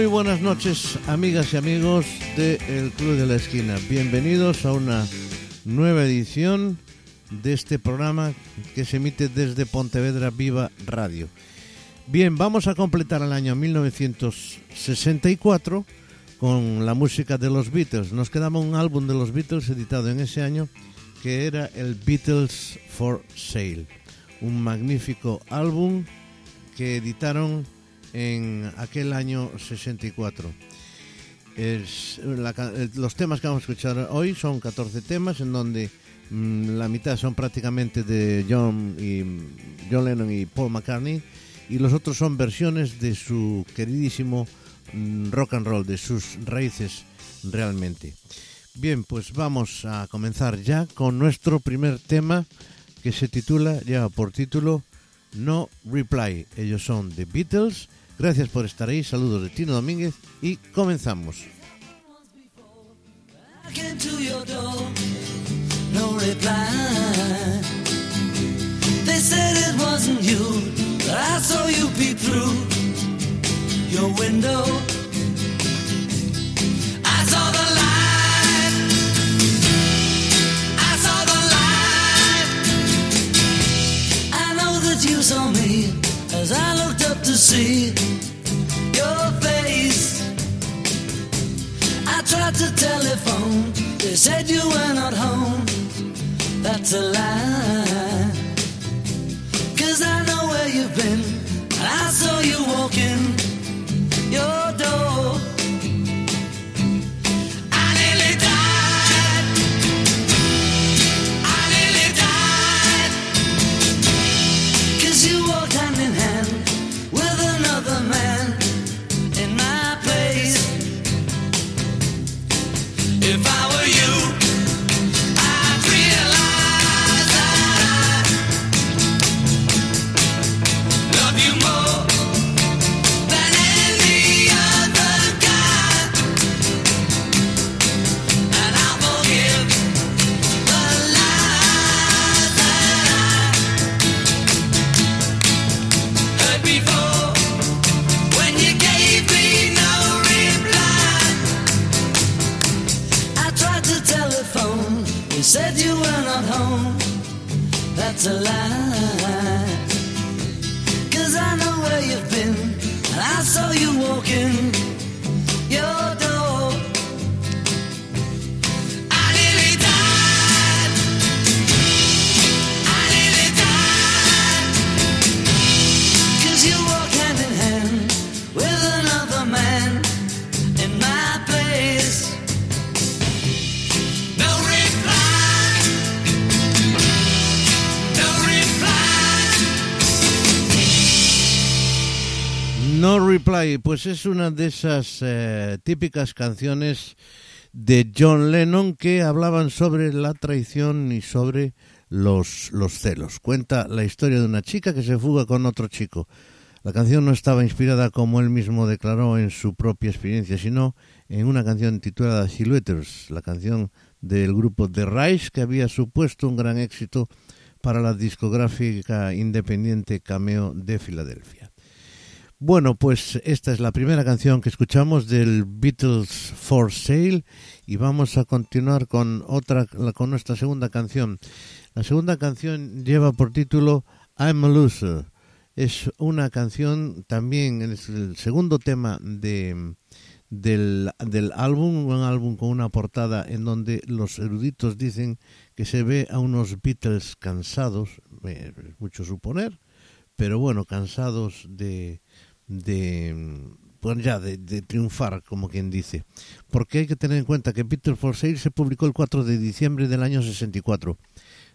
Muy buenas noches, amigas y amigos del Club de la Esquina. Bienvenidos a una nueva edición de este programa que se emite desde Pontevedra Viva Radio. Bien, vamos a completar el año 1964 con la música de los Beatles. Nos quedaba un álbum de los Beatles editado en ese año que era el Beatles for Sale, un magnífico álbum que editaron en aquel año 64. Es la, los temas que vamos a escuchar hoy son 14 temas en donde mmm, la mitad son prácticamente de John, y, John Lennon y Paul McCartney y los otros son versiones de su queridísimo mmm, rock and roll, de sus raíces realmente. Bien, pues vamos a comenzar ya con nuestro primer tema que se titula, lleva por título No Reply. Ellos son The Beatles. Gracias por estar ahí. Saludos de Tino Domínguez y comenzamos. You, your face. I tried to telephone, they said you were not home. That's a lie. Cause I know where you've been, I saw you walking Pues es una de esas eh, típicas canciones de John Lennon que hablaban sobre la traición y sobre los, los celos. Cuenta la historia de una chica que se fuga con otro chico. La canción no estaba inspirada, como él mismo declaró, en su propia experiencia, sino en una canción titulada Silhouettes, la canción del grupo The Rise, que había supuesto un gran éxito para la discográfica independiente Cameo de Filadelfia. Bueno, pues esta es la primera canción que escuchamos del Beatles for Sale y vamos a continuar con otra con nuestra segunda canción. La segunda canción lleva por título I'm a Loser. Es una canción también es el segundo tema de del, del álbum, un álbum con una portada en donde los eruditos dicen que se ve a unos Beatles cansados, eh, mucho suponer, pero bueno, cansados de de pues ya de, de, triunfar, como quien dice. Porque hay que tener en cuenta que Peter for Sale se publicó el 4 de diciembre del año 64.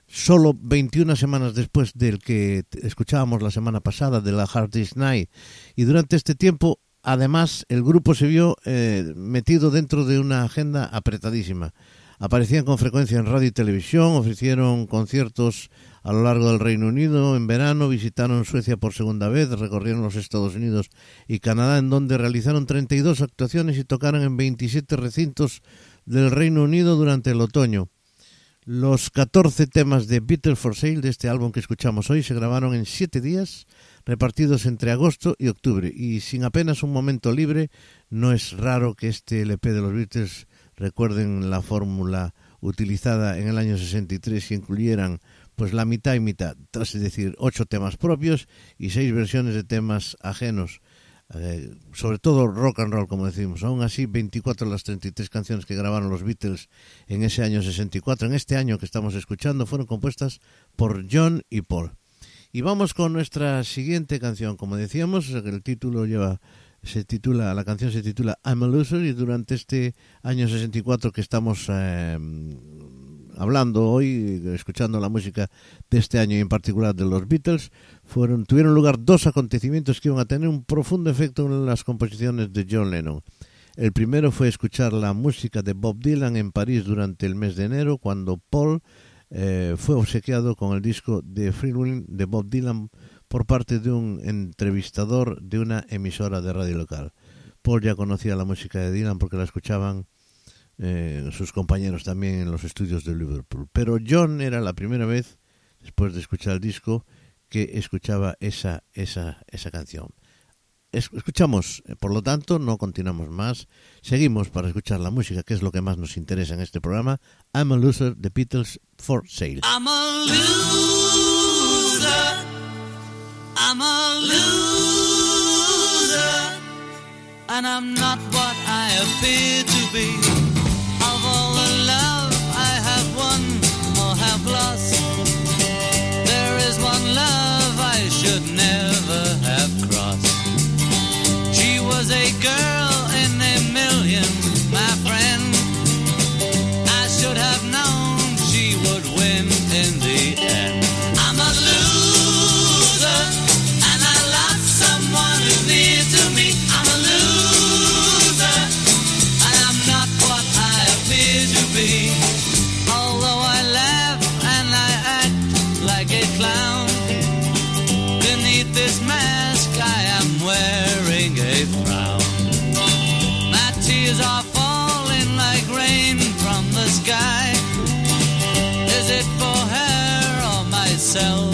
Solo 21 semanas después del que escuchábamos la semana pasada, de la Hard Night. Y durante este tiempo, además, el grupo se vio eh, metido dentro de una agenda apretadísima. Aparecían con frecuencia en radio y televisión, ofrecieron conciertos a lo largo del Reino Unido en verano, visitaron Suecia por segunda vez, recorrieron los Estados Unidos y Canadá, en donde realizaron 32 actuaciones y tocaron en 27 recintos del Reino Unido durante el otoño. Los 14 temas de Beatles for Sale de este álbum que escuchamos hoy se grabaron en 7 días, repartidos entre agosto y octubre, y sin apenas un momento libre, no es raro que este LP de los Beatles recuerden la fórmula utilizada en el año 63 y incluyeran pues la mitad y mitad, es decir, ocho temas propios y seis versiones de temas ajenos, eh, sobre todo rock and roll, como decimos. Aún así, 24 de las 33 canciones que grabaron los Beatles en ese año 64, en este año que estamos escuchando, fueron compuestas por John y Paul. Y vamos con nuestra siguiente canción. Como decíamos, el título lleva se titula la canción se titula I'm a Loser y durante este año 64 que estamos eh, hablando hoy, escuchando la música de este año y en particular de los Beatles, fueron, tuvieron lugar dos acontecimientos que iban a tener un profundo efecto en las composiciones de John Lennon. El primero fue escuchar la música de Bob Dylan en París durante el mes de enero, cuando Paul eh, fue obsequiado con el disco de Freewheeling de Bob Dylan por parte de un entrevistador de una emisora de radio local. Paul ya conocía la música de Dylan porque la escuchaban eh, sus compañeros también en los estudios de Liverpool. Pero John era la primera vez, después de escuchar el disco, que escuchaba esa, esa, esa canción. escuchamos, eh, por lo tanto, no continuamos más. Seguimos para escuchar la música, que es lo que más nos interesa en este programa. I'm a Loser, The Beatles for Sale. I'm a loser. I'm a loser, and I'm not what I appear to be. Of all the love I have won or have lost, there is one love I should never have crossed. She was a girl. myself.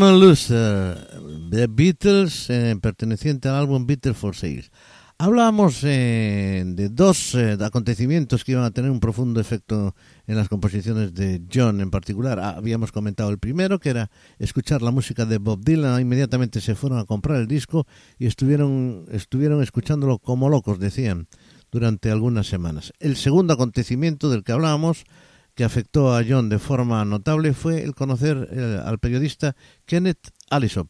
I'm a Loser, The Beatles, eh, perteneciente al álbum Beatles for Sale. Hablábamos eh, de dos eh, acontecimientos que iban a tener un profundo efecto en las composiciones de John en particular. Ah, habíamos comentado el primero, que era escuchar la música de Bob Dylan. Inmediatamente se fueron a comprar el disco y estuvieron, estuvieron escuchándolo como locos, decían, durante algunas semanas. El segundo acontecimiento del que hablábamos que afectó a John de forma notable fue el conocer eh, al periodista Kenneth Allison.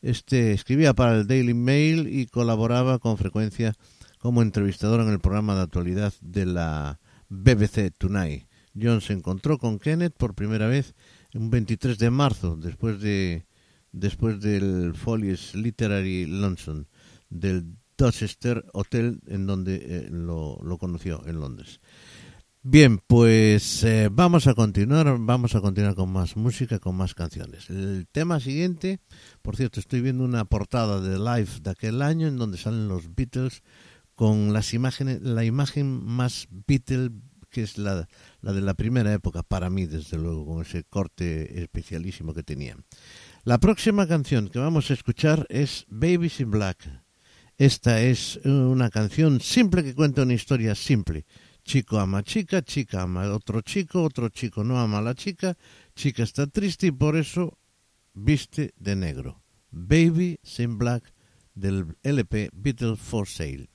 Este escribía para el Daily Mail y colaboraba con frecuencia como entrevistador en el programa de actualidad de la BBC Tonight. John se encontró con Kenneth por primera vez un 23 de marzo, después de después del Folies Literary London, del Dorchester Hotel en donde eh, lo, lo conoció en Londres. Bien, pues eh, vamos a continuar, vamos a continuar con más música, con más canciones. El tema siguiente, por cierto, estoy viendo una portada de Live de aquel año en donde salen los Beatles con las imágenes, la imagen más Beatle que es la, la de la primera época para mí, desde luego, con ese corte especialísimo que tenían. La próxima canción que vamos a escuchar es Babies in Black. Esta es una canción simple que cuenta una historia simple. Chico ama chica, chica ama otro chico, otro chico no ama a la chica, chica está triste y por eso viste de negro. Baby in Black del LP Beatles for Sale.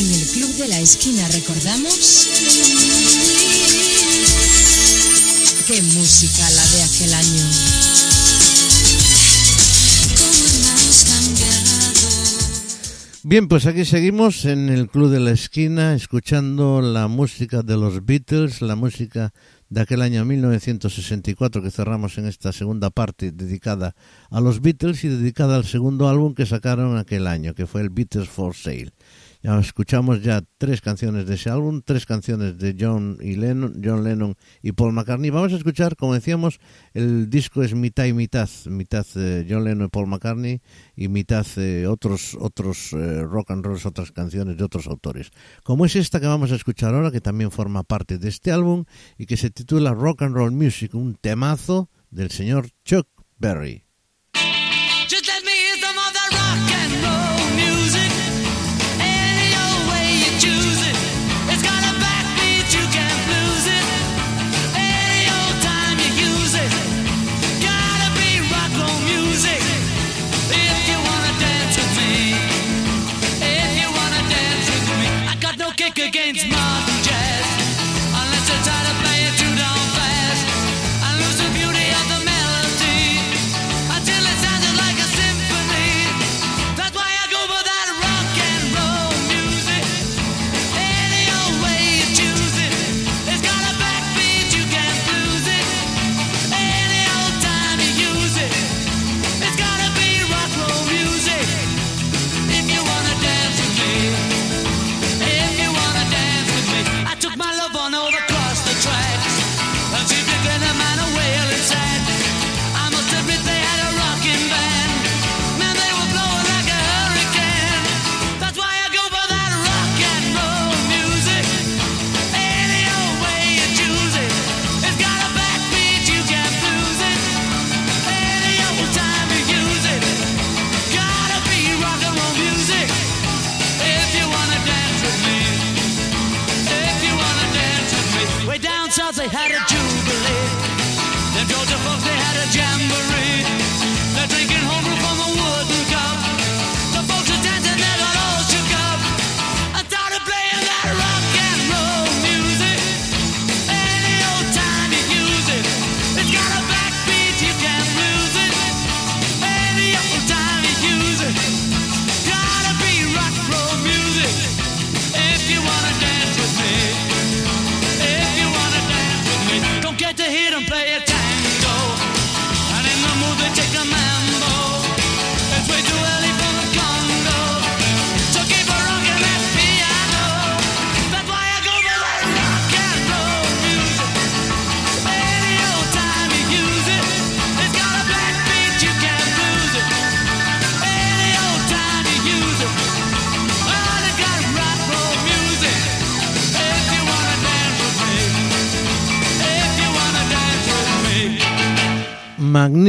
En el Club de la Esquina recordamos qué música la de aquel año. Bien, pues aquí seguimos en el Club de la Esquina escuchando la música de los Beatles, la música de aquel año 1964 que cerramos en esta segunda parte dedicada a los Beatles y dedicada al segundo álbum que sacaron aquel año, que fue el Beatles for Sale. Ya escuchamos ya tres canciones de ese álbum, tres canciones de John y Lennon, John Lennon y Paul McCartney. Vamos a escuchar, como decíamos, el disco es mitad y mitad, mitad eh, John Lennon y Paul McCartney y mitad eh, otros otros eh, rock and rolls, otras canciones de otros autores. Como es esta que vamos a escuchar ahora, que también forma parte de este álbum y que se titula Rock and Roll Music, un temazo del señor Chuck Berry.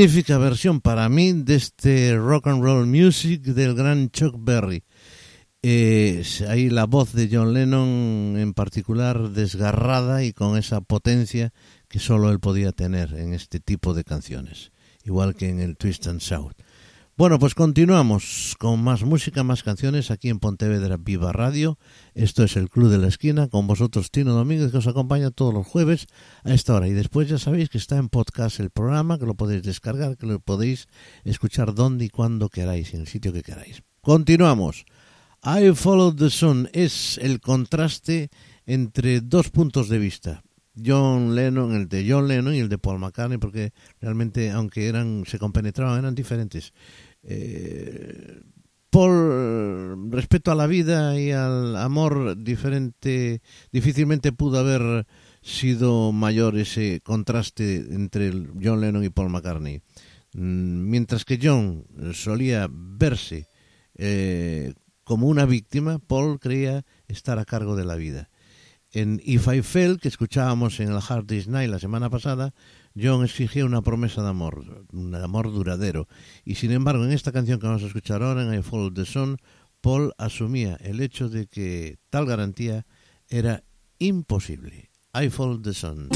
Magnífica versión para mí de este rock and roll music del gran Chuck Berry. Ahí la voz de John Lennon en particular desgarrada y con esa potencia que solo él podía tener en este tipo de canciones, igual que en el Twist and Shout. Bueno, pues continuamos con más música, más canciones aquí en Pontevedra Viva Radio. Esto es el Club de la Esquina, con vosotros Tino Domínguez, que os acompaña todos los jueves a esta hora. Y después ya sabéis que está en podcast el programa, que lo podéis descargar, que lo podéis escuchar donde y cuando queráis, en el sitio que queráis. Continuamos. I Followed the Sun es el contraste entre dos puntos de vista. John Lennon, el de John Lennon y el de Paul McCartney, porque realmente, aunque eran, se compenetraban, eran diferentes. Eh, Paul, respecto a la vida y al amor diferente, difícilmente pudo haber sido mayor ese contraste entre John Lennon y Paul McCartney. Mm, Mientras que John solía verse eh, como una víctima, Paul creía estar a cargo de la vida. En If I Fell, que escuchábamos en el Hard Night la semana pasada, John exigía una promesa de amor, un amor duradero. Y sin embargo, en esta canción que vamos a escuchar ahora, en I Followed the Sun, Paul asumía el hecho de que tal garantía era imposible. I Followed the Sun.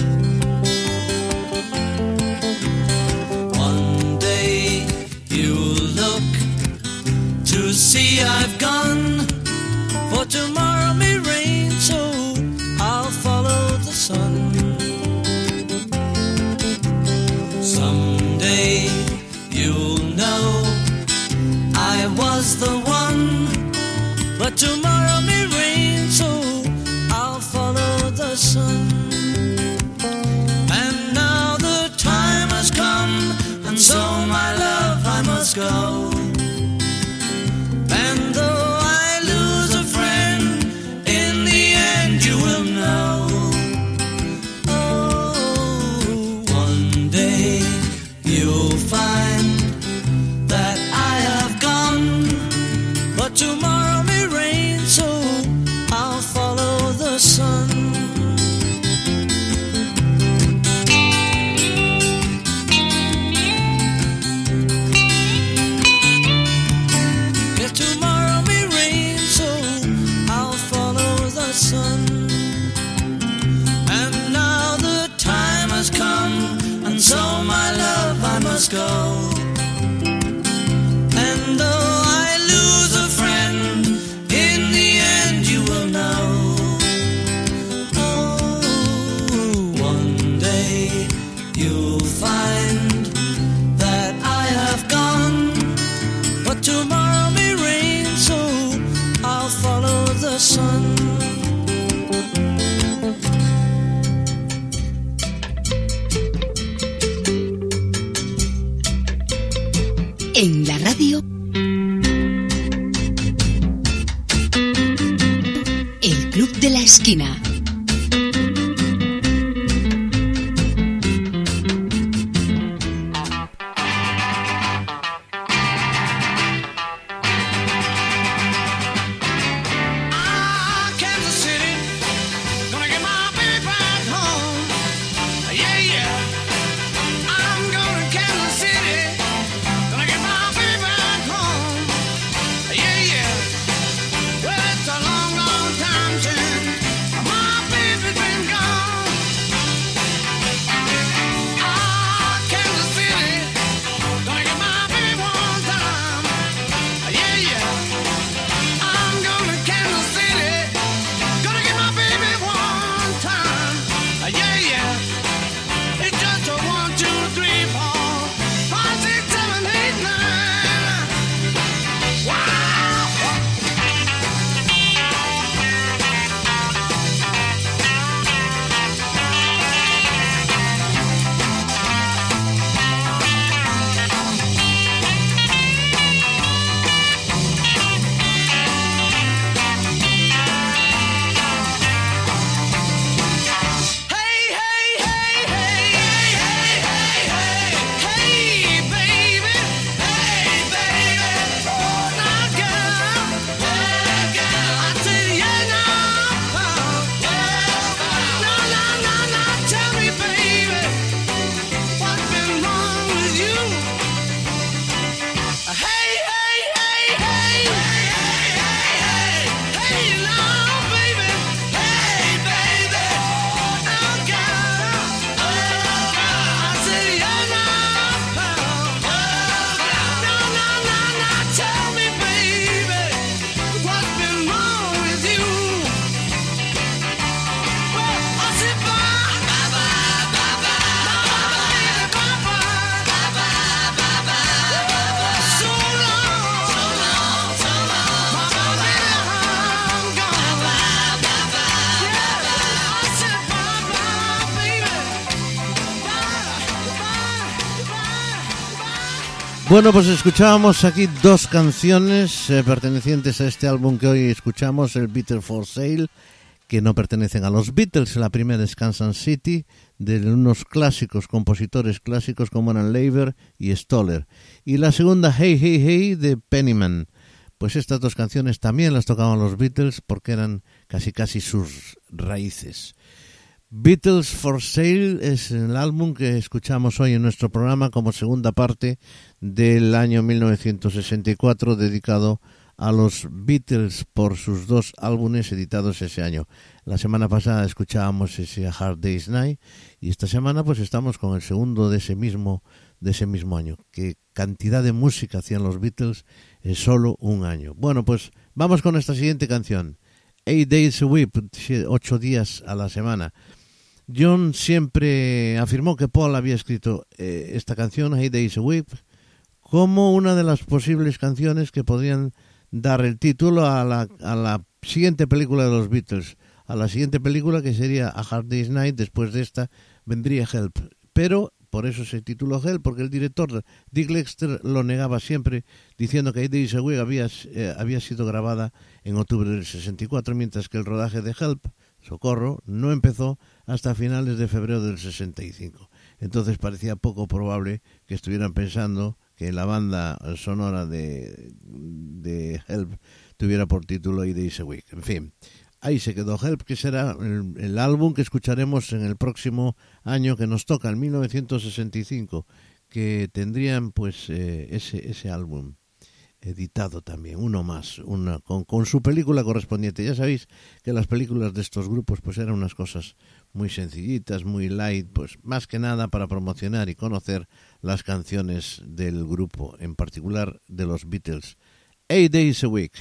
You'll look to see I've gone. For tomorrow was the one. Bueno, pues escuchábamos aquí dos canciones eh, pertenecientes a este álbum que hoy escuchamos, el Beatles for Sale, que no pertenecen a los Beatles. La primera es Kansas City, de unos clásicos, compositores clásicos como eran Leiber y Stoller. Y la segunda, Hey Hey Hey, de Pennyman. Pues estas dos canciones también las tocaban los Beatles porque eran casi casi sus raíces. Beatles for Sale es el álbum que escuchamos hoy en nuestro programa como segunda parte del año 1964 dedicado a los Beatles por sus dos álbumes editados ese año. La semana pasada escuchábamos ese Hard Day's Night y esta semana pues estamos con el segundo de ese mismo de ese mismo año. Qué cantidad de música hacían los Beatles en solo un año. Bueno, pues vamos con esta siguiente canción. Eight Days a Week, ocho días a la semana. John siempre afirmó que Paul había escrito eh, esta canción, Hey Days a Week, como una de las posibles canciones que podrían dar el título a la, a la siguiente película de los Beatles, a la siguiente película que sería A Hard Day's Night, después de esta vendría Help. Pero por eso se tituló Help, porque el director Dick Lexter lo negaba siempre, diciendo que a Week había, eh, había sido grabada en octubre del 64, mientras que el rodaje de Help, Socorro, no empezó hasta finales de febrero del 65. Entonces parecía poco probable que estuvieran pensando que la banda sonora de, de Help tuviera por título A Days Week. En fin, ahí se quedó Help, que será el, el, álbum que escucharemos en el próximo año que nos toca, en 1965, que tendrían pues eh, ese, ese álbum editado también, uno más, una, con, con su película correspondiente. Ya sabéis que las películas de estos grupos pues eran unas cosas muy sencillitas, muy light, pues más que nada para promocionar y conocer las canciones del grupo, en particular de los Beatles. Eight Days a Week.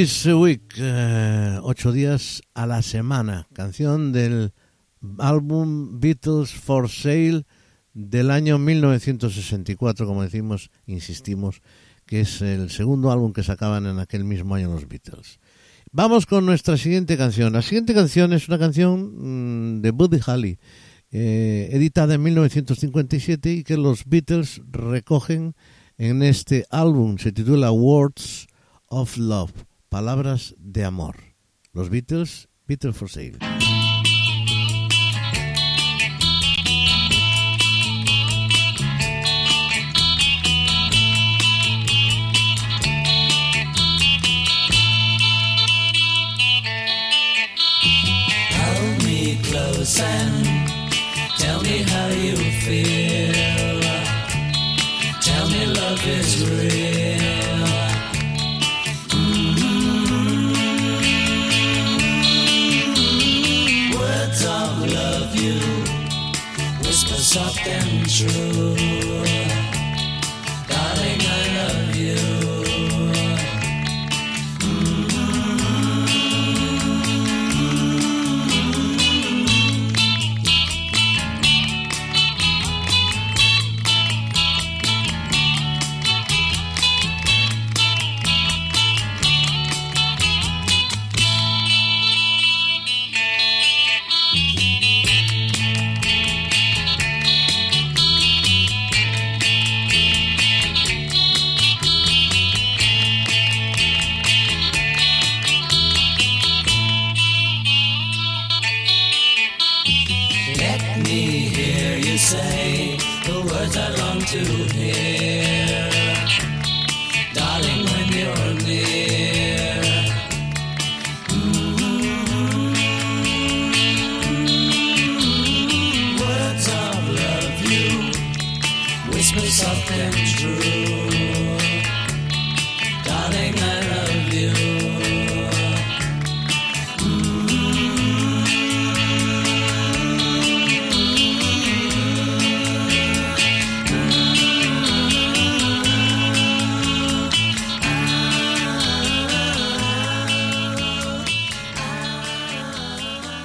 A Week, eh, ocho días a la semana, canción del álbum Beatles for Sale del año 1964, como decimos, insistimos, que es el segundo álbum que sacaban en aquel mismo año los Beatles. Vamos con nuestra siguiente canción. La siguiente canción es una canción mm, de Buddy Holly, eh, editada en 1957 y que los Beatles recogen en este álbum. Se titula Words of Love, Palabras de Amor. Los Beatles, Beatles for Sale. Close and tell me how you feel. Tell me love is real. True.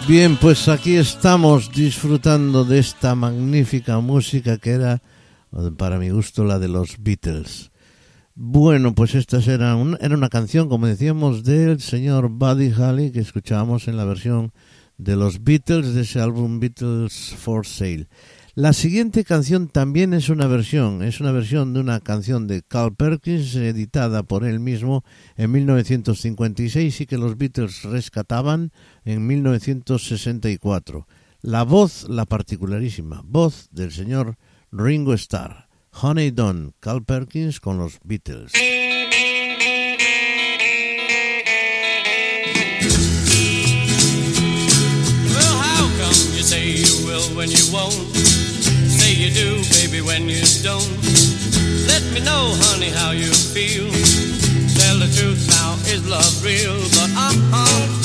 Bien, pues aquí estamos disfrutando de esta magnífica música que era, para mi gusto, la de los Beatles. Bueno, pues esta era, un- era una canción, como decíamos, del señor Buddy Holly que escuchábamos en la versión de los Beatles de ese álbum Beatles for Sale. La siguiente canción también es una versión, es una versión de una canción de Carl Perkins editada por él mismo en 1956 y que los Beatles rescataban en 1964. La voz, la particularísima voz del señor Ringo Starr. Honey Don, Carl Perkins con los Beatles. Well, how come you say you will when you won't? Say you do, baby, when you don't. Let me know, honey, how you feel. Tell the truth now, is love real? But uh-uh.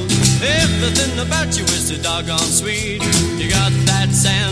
Everything about you is so doggone sweet. You got that sand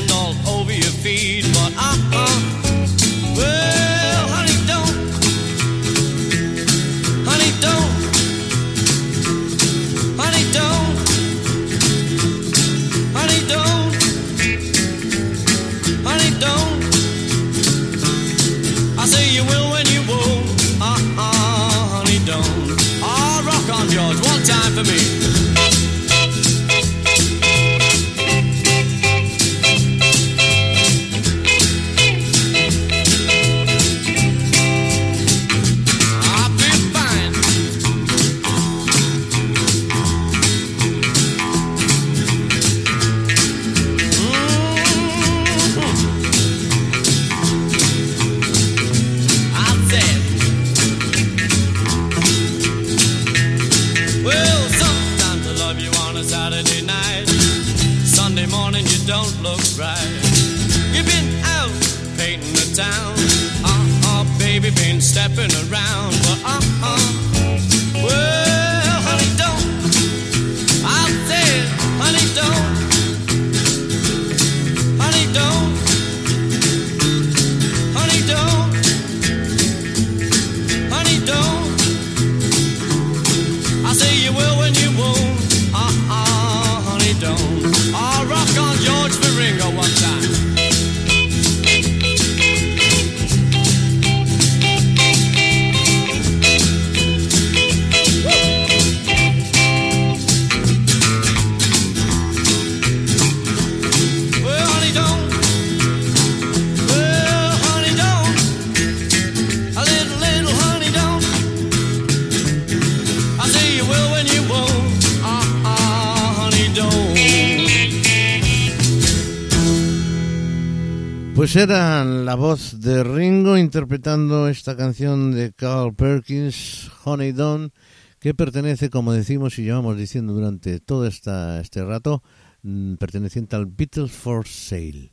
Pues era la voz de Ringo interpretando esta canción de Carl Perkins, Honey Don, que pertenece, como decimos y llevamos diciendo durante todo esta, este rato, mm, perteneciente al Beatles for Sale.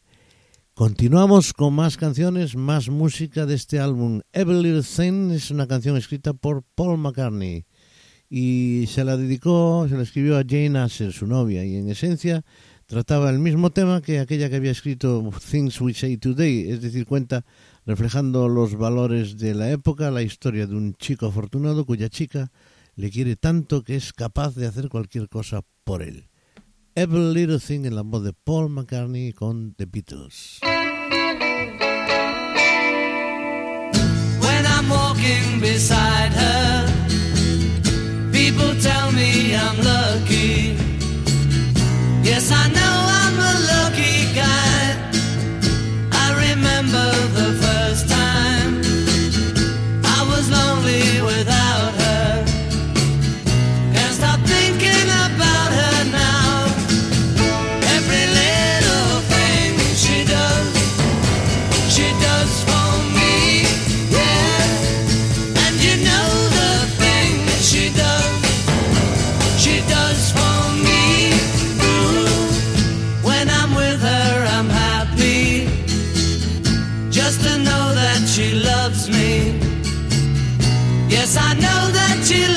Continuamos con más canciones, más música de este álbum. Every Little Thing es una canción escrita por Paul McCartney y se la dedicó, se la escribió a Jane Asher, su novia, y en esencia trataba el mismo tema que aquella que había escrito Things We Say Today, es decir, cuenta reflejando los valores de la época, la historia de un chico afortunado cuya chica le quiere tanto que es capaz de hacer cualquier cosa por él. Every Little Thing en la voz de Paul McCartney con The Beatles. When I'm walking beside her, people tell me I'm lucky. Yes, I know. know that you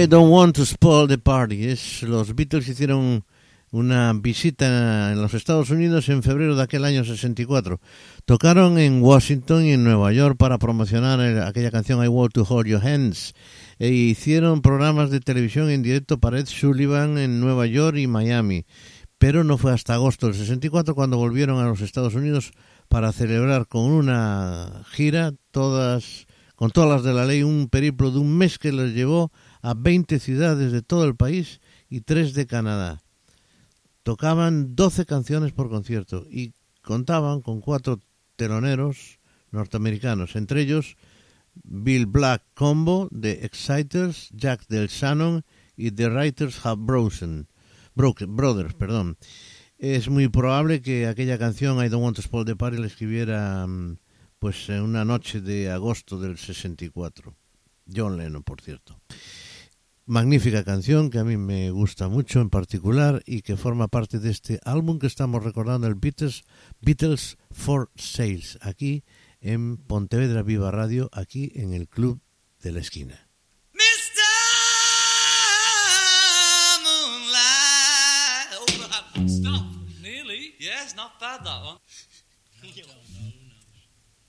I don't want to spoil the party. Es, los Beatles hicieron una visita en los Estados Unidos en febrero de aquel año 64. Tocaron en Washington y en Nueva York para promocionar el- aquella canción I Want to Hold Your Hands. E hicieron programas de televisión en directo para Ed Sullivan en Nueva York y Miami. Pero no fue hasta agosto del 64 cuando volvieron a los Estados Unidos para celebrar con una gira todas con todas las de la ley un periplo de un mes que les llevó a 20 ciudades de todo el país y tres de Canadá tocaban 12 canciones por concierto y contaban con cuatro teloneros norteamericanos, entre ellos Bill Black Combo, The Exciters, Jack Del Shannon y The Writers Have Broken- Brothers. Perdón. Es muy probable que aquella canción I Don't Want to Spoil the Party la escribiera mm, pues en una noche de agosto del 64. John Lennon, por cierto magnífica canción que a mí me gusta mucho en particular y que forma parte de este álbum que estamos recordando, el Beatles, Beatles for Sales, aquí en Pontevedra Viva Radio, aquí en el Club de la Esquina.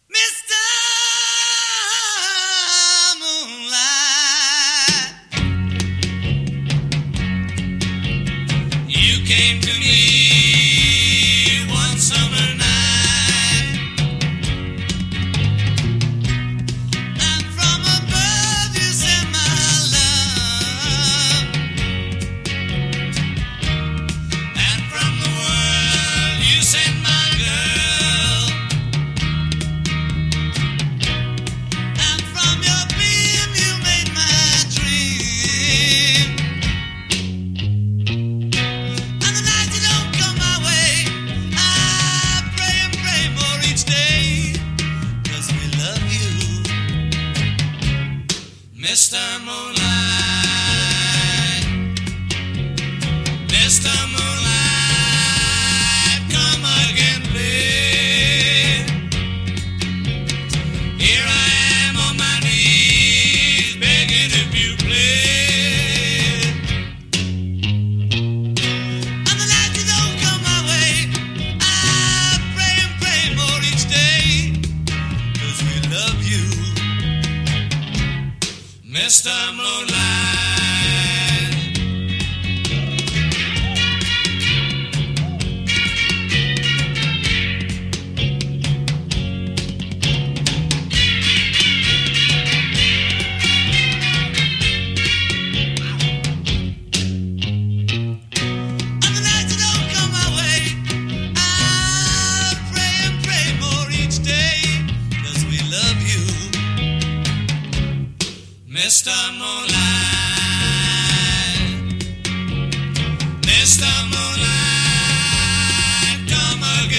Mr. Moonlight. Came to me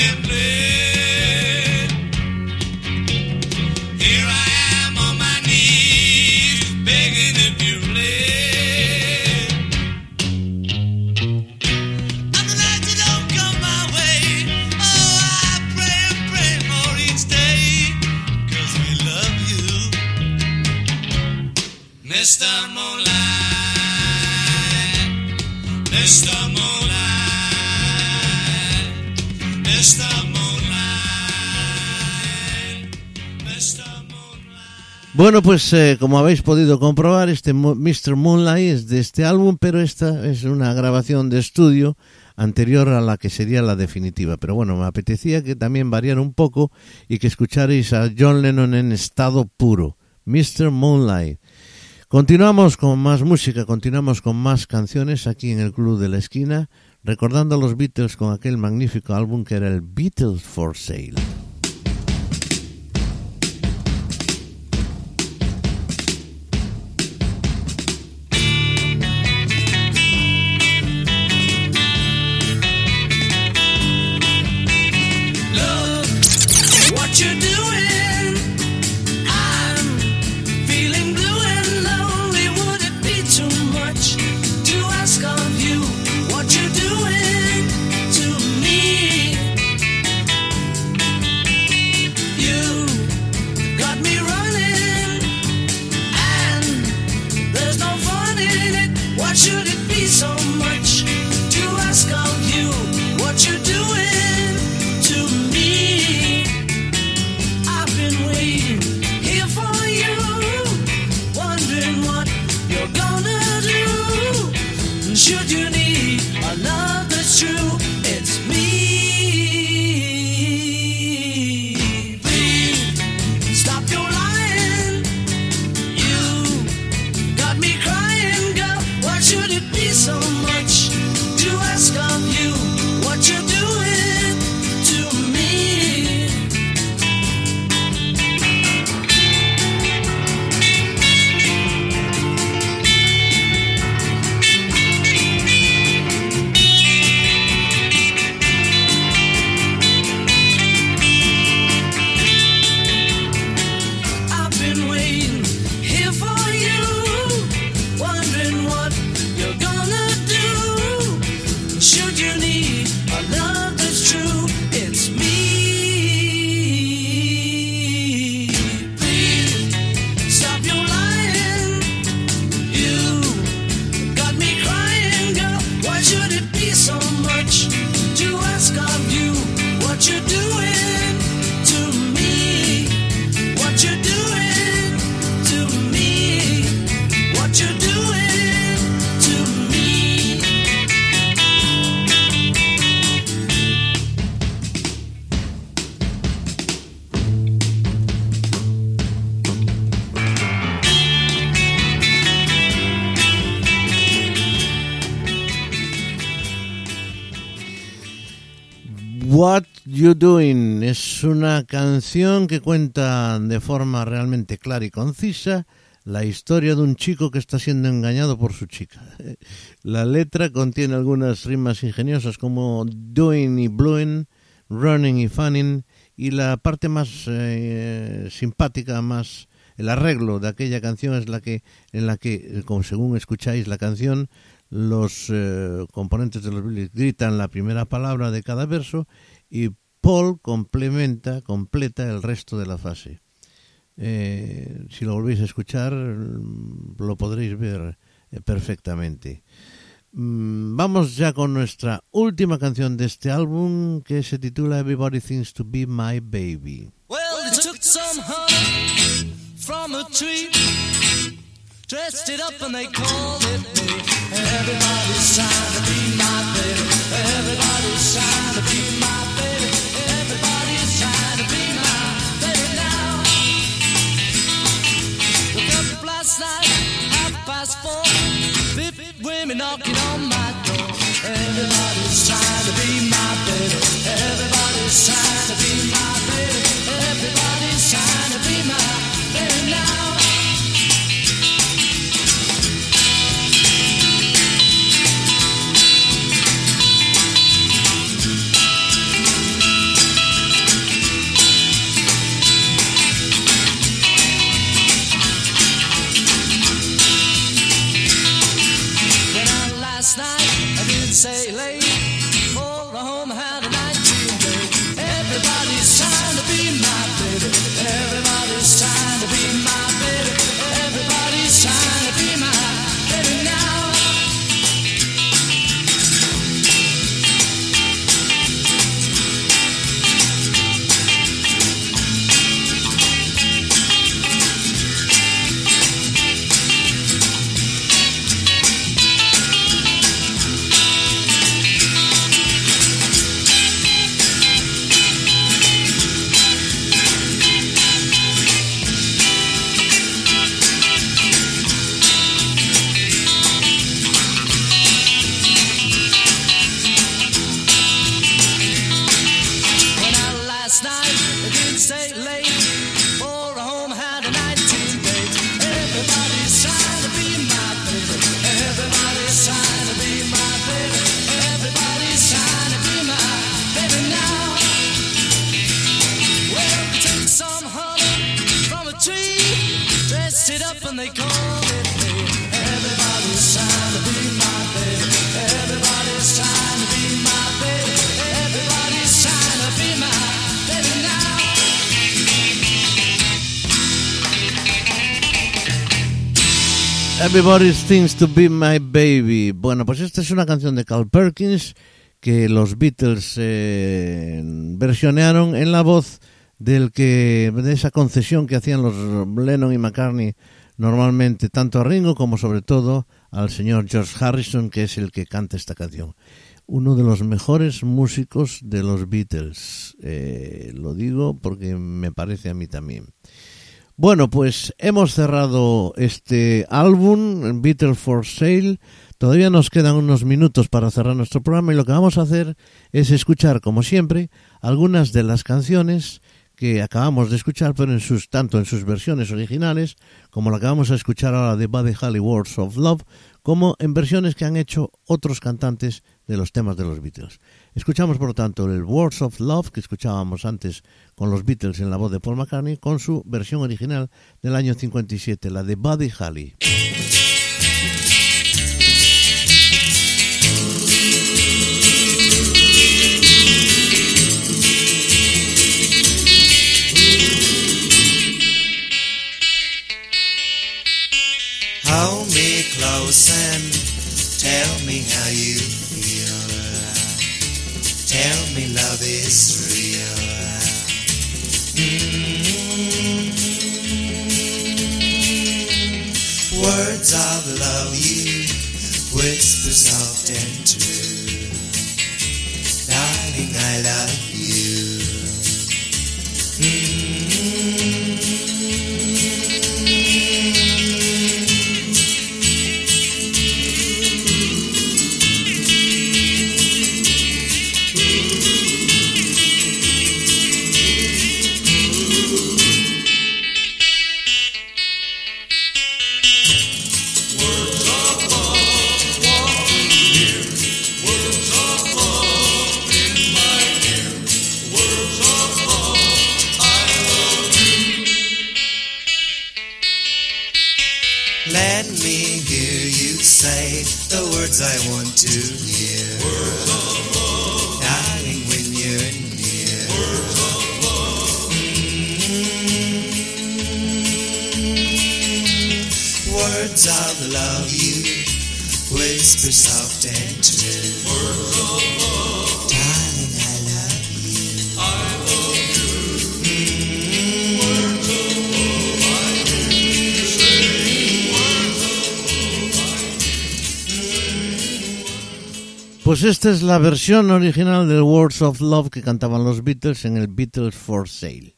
come Bueno, pues eh, como habéis podido comprobar, este Mr. Moonlight es de este álbum, pero esta es una grabación de estudio anterior a la que sería la definitiva. Pero bueno, me apetecía que también variara un poco y que escucharais a John Lennon en estado puro. Mr. Moonlight. Continuamos con más música, continuamos con más canciones aquí en el Club de la Esquina, recordando a los Beatles con aquel magnífico álbum que era el Beatles for Sale. Es una canción que cuenta de forma realmente clara y concisa la historia de un chico que está siendo engañado por su chica. La letra contiene algunas rimas ingeniosas como doing y blowing, running y funning y la parte más eh, simpática, más el arreglo de aquella canción es la que en la que, como según escucháis la canción, los eh, componentes de los Beatles gritan la primera palabra de cada verso y Paul complementa, completa el resto de la fase. Eh, si lo volvéis a escuchar, lo podréis ver eh, perfectamente. Mm, Vamos ya con nuestra última canción de este álbum que se titula Everybody Thinks to Be My Baby. Well, they took some honey from a tree, dressed it up and they called it me. Everybody's trying to be my baby. Everybody's trying to be my baby. Night, half past four. Fifty women knocking on my door. Everybody's trying to be my baby. Everybody's trying Everybody Thinks to Be My Baby. Bueno, pues esta es una canción de Carl Perkins que los Beatles eh, versionearon en la voz del que de esa concesión que hacían los Lennon y McCartney normalmente tanto a Ringo como sobre todo al señor George Harrison que es el que canta esta canción. Uno de los mejores músicos de los Beatles. Eh, lo digo porque me parece a mí también bueno, pues hemos cerrado este álbum, Beatles for Sale. Todavía nos quedan unos minutos para cerrar nuestro programa y lo que vamos a hacer es escuchar, como siempre, algunas de las canciones que acabamos de escuchar, pero en sus, tanto en sus versiones originales, como la que vamos a escuchar ahora de Buddy Holly Words of Love, como en versiones que han hecho otros cantantes de los temas de los Beatles. Escuchamos, por lo tanto, el Words of Love que escuchábamos antes con los Beatles en la voz de Paul McCartney, con su versión original del año 57, la de Buddy Holly. Me close and tell me how you feel. Tell me love is real. Mm. Words of love you whisper soft and true. Darling, I love you. To hear. Darling, when you're near. Mm, Words of love you whisper soft and true. Darling, Pues esta es la versión original del Words of Love que cantaban los Beatles en el Beatles for Sale.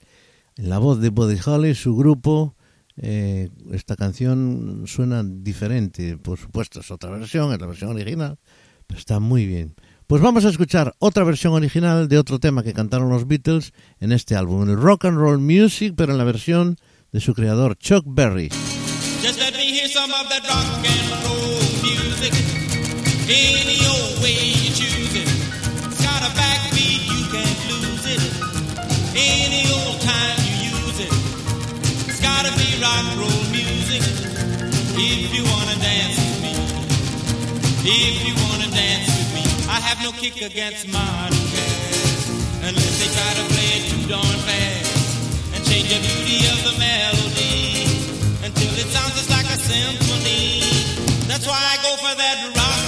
En la voz de Buddy Holly, su grupo, eh, esta canción suena diferente. Por supuesto, es otra versión, es la versión original, pero está muy bien. Pues vamos a escuchar otra versión original de otro tema que cantaron los Beatles en este álbum, el Rock and Roll Music, pero en la versión de su creador Chuck Berry. Just let me hear some of that rock and roll music. Any old way you choose it. It's got a backbeat, you can't lose it. Any old time you use it. It's gotta be rock and roll music. If you wanna dance with me. If you wanna dance with me. I have no kick against modern jazz. Unless they try to play it too darn fast. And change the beauty of the melody until it sounds just like a symphony. That's why I go for that rock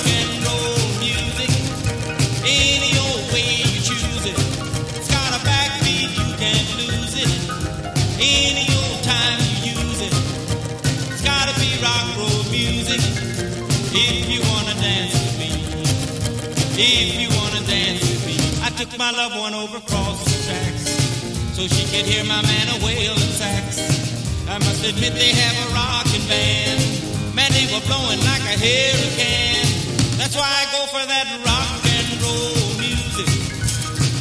If you wanna dance with me. I took my loved one over across the tracks. So she could hear my man a wailing sax. I must admit they have a rockin' band. Man, they were blowing like a hurricane. That's why I go for that rock and roll music.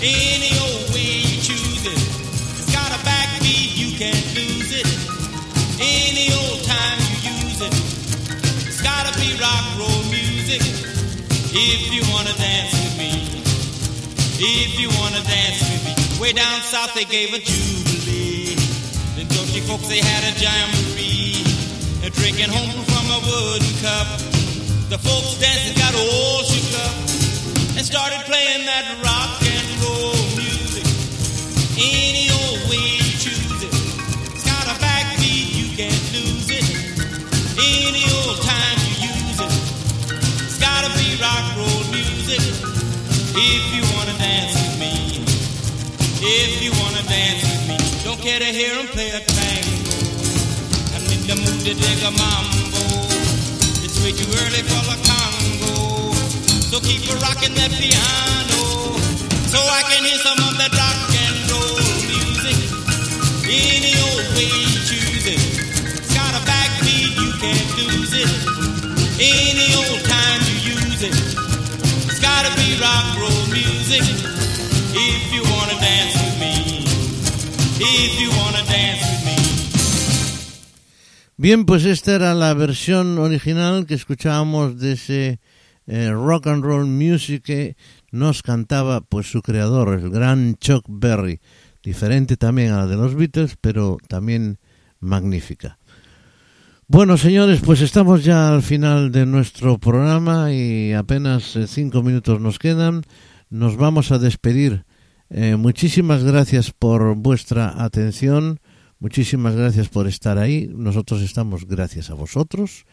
Any If you wanna dance with me. If you wanna dance with me. Way down south they gave a jubilee. The country folks they had a jamboree. They're drinking home from a wooden cup. The folks dancing got all shook up and started playing that rock If you wanna dance with me. If you wanna dance with me. Don't care to hear 'em play a tango. I'm in the mood to dig a mambo. It's way too early for the Congo. So keep a rocking that piano. So I can hear some of that rock and roll music. Any old way you choose it. It's got a backbeat, you can't lose it. Any old time you use it. Bien, pues esta era la versión original que escuchábamos de ese eh, rock and roll music que nos cantaba pues su creador, el gran Chuck Berry, diferente también a la de los Beatles, pero también magnífica. Bueno, señores, pues estamos ya al final de nuestro programa y apenas eh, cinco minutos nos quedan. Nos vamos a despedir. Eh, muchísimas gracias por vuestra atención. Muchísimas gracias por estar ahí. Nosotros estamos gracias a vosotros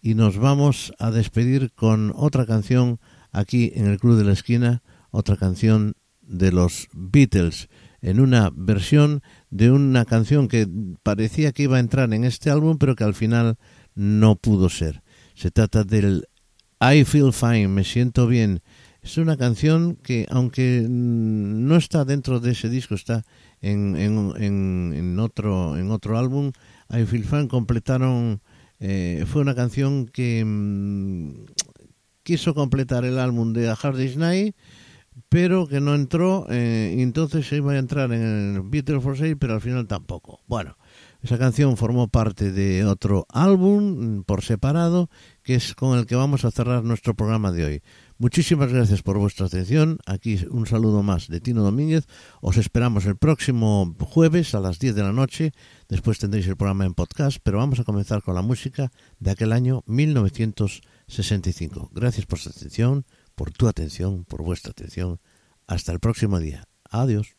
y nos vamos a despedir con otra canción aquí en el Club de la Esquina, otra canción de los Beatles, en una versión de una canción que parecía que iba a entrar en este álbum, pero que al final no pudo ser. Se trata del I Feel Fine, me siento bien. Es una canción que, aunque mm, no está dentro de ese disco, está en, en, en, en otro, en otro álbum, I Feel Fine completaron, eh, fue una canción que mm, quiso completar el álbum de A Hard Day's Night, pero que no entró, eh, entonces se iba a entrar en el Beatles for Sale, pero al final tampoco. Bueno, esa canción formó parte de otro álbum mm, por separado, que es con el que vamos a cerrar nuestro programa de hoy. Muchísimas gracias por vuestra atención. Aquí un saludo más de Tino Domínguez. Os esperamos el próximo jueves a las 10 de la noche. Después tendréis el programa en podcast, pero vamos a comenzar con la música de aquel año 1960. 65. Gracias por su atención, por tu atención, por vuestra atención. Hasta el próximo día. Adiós.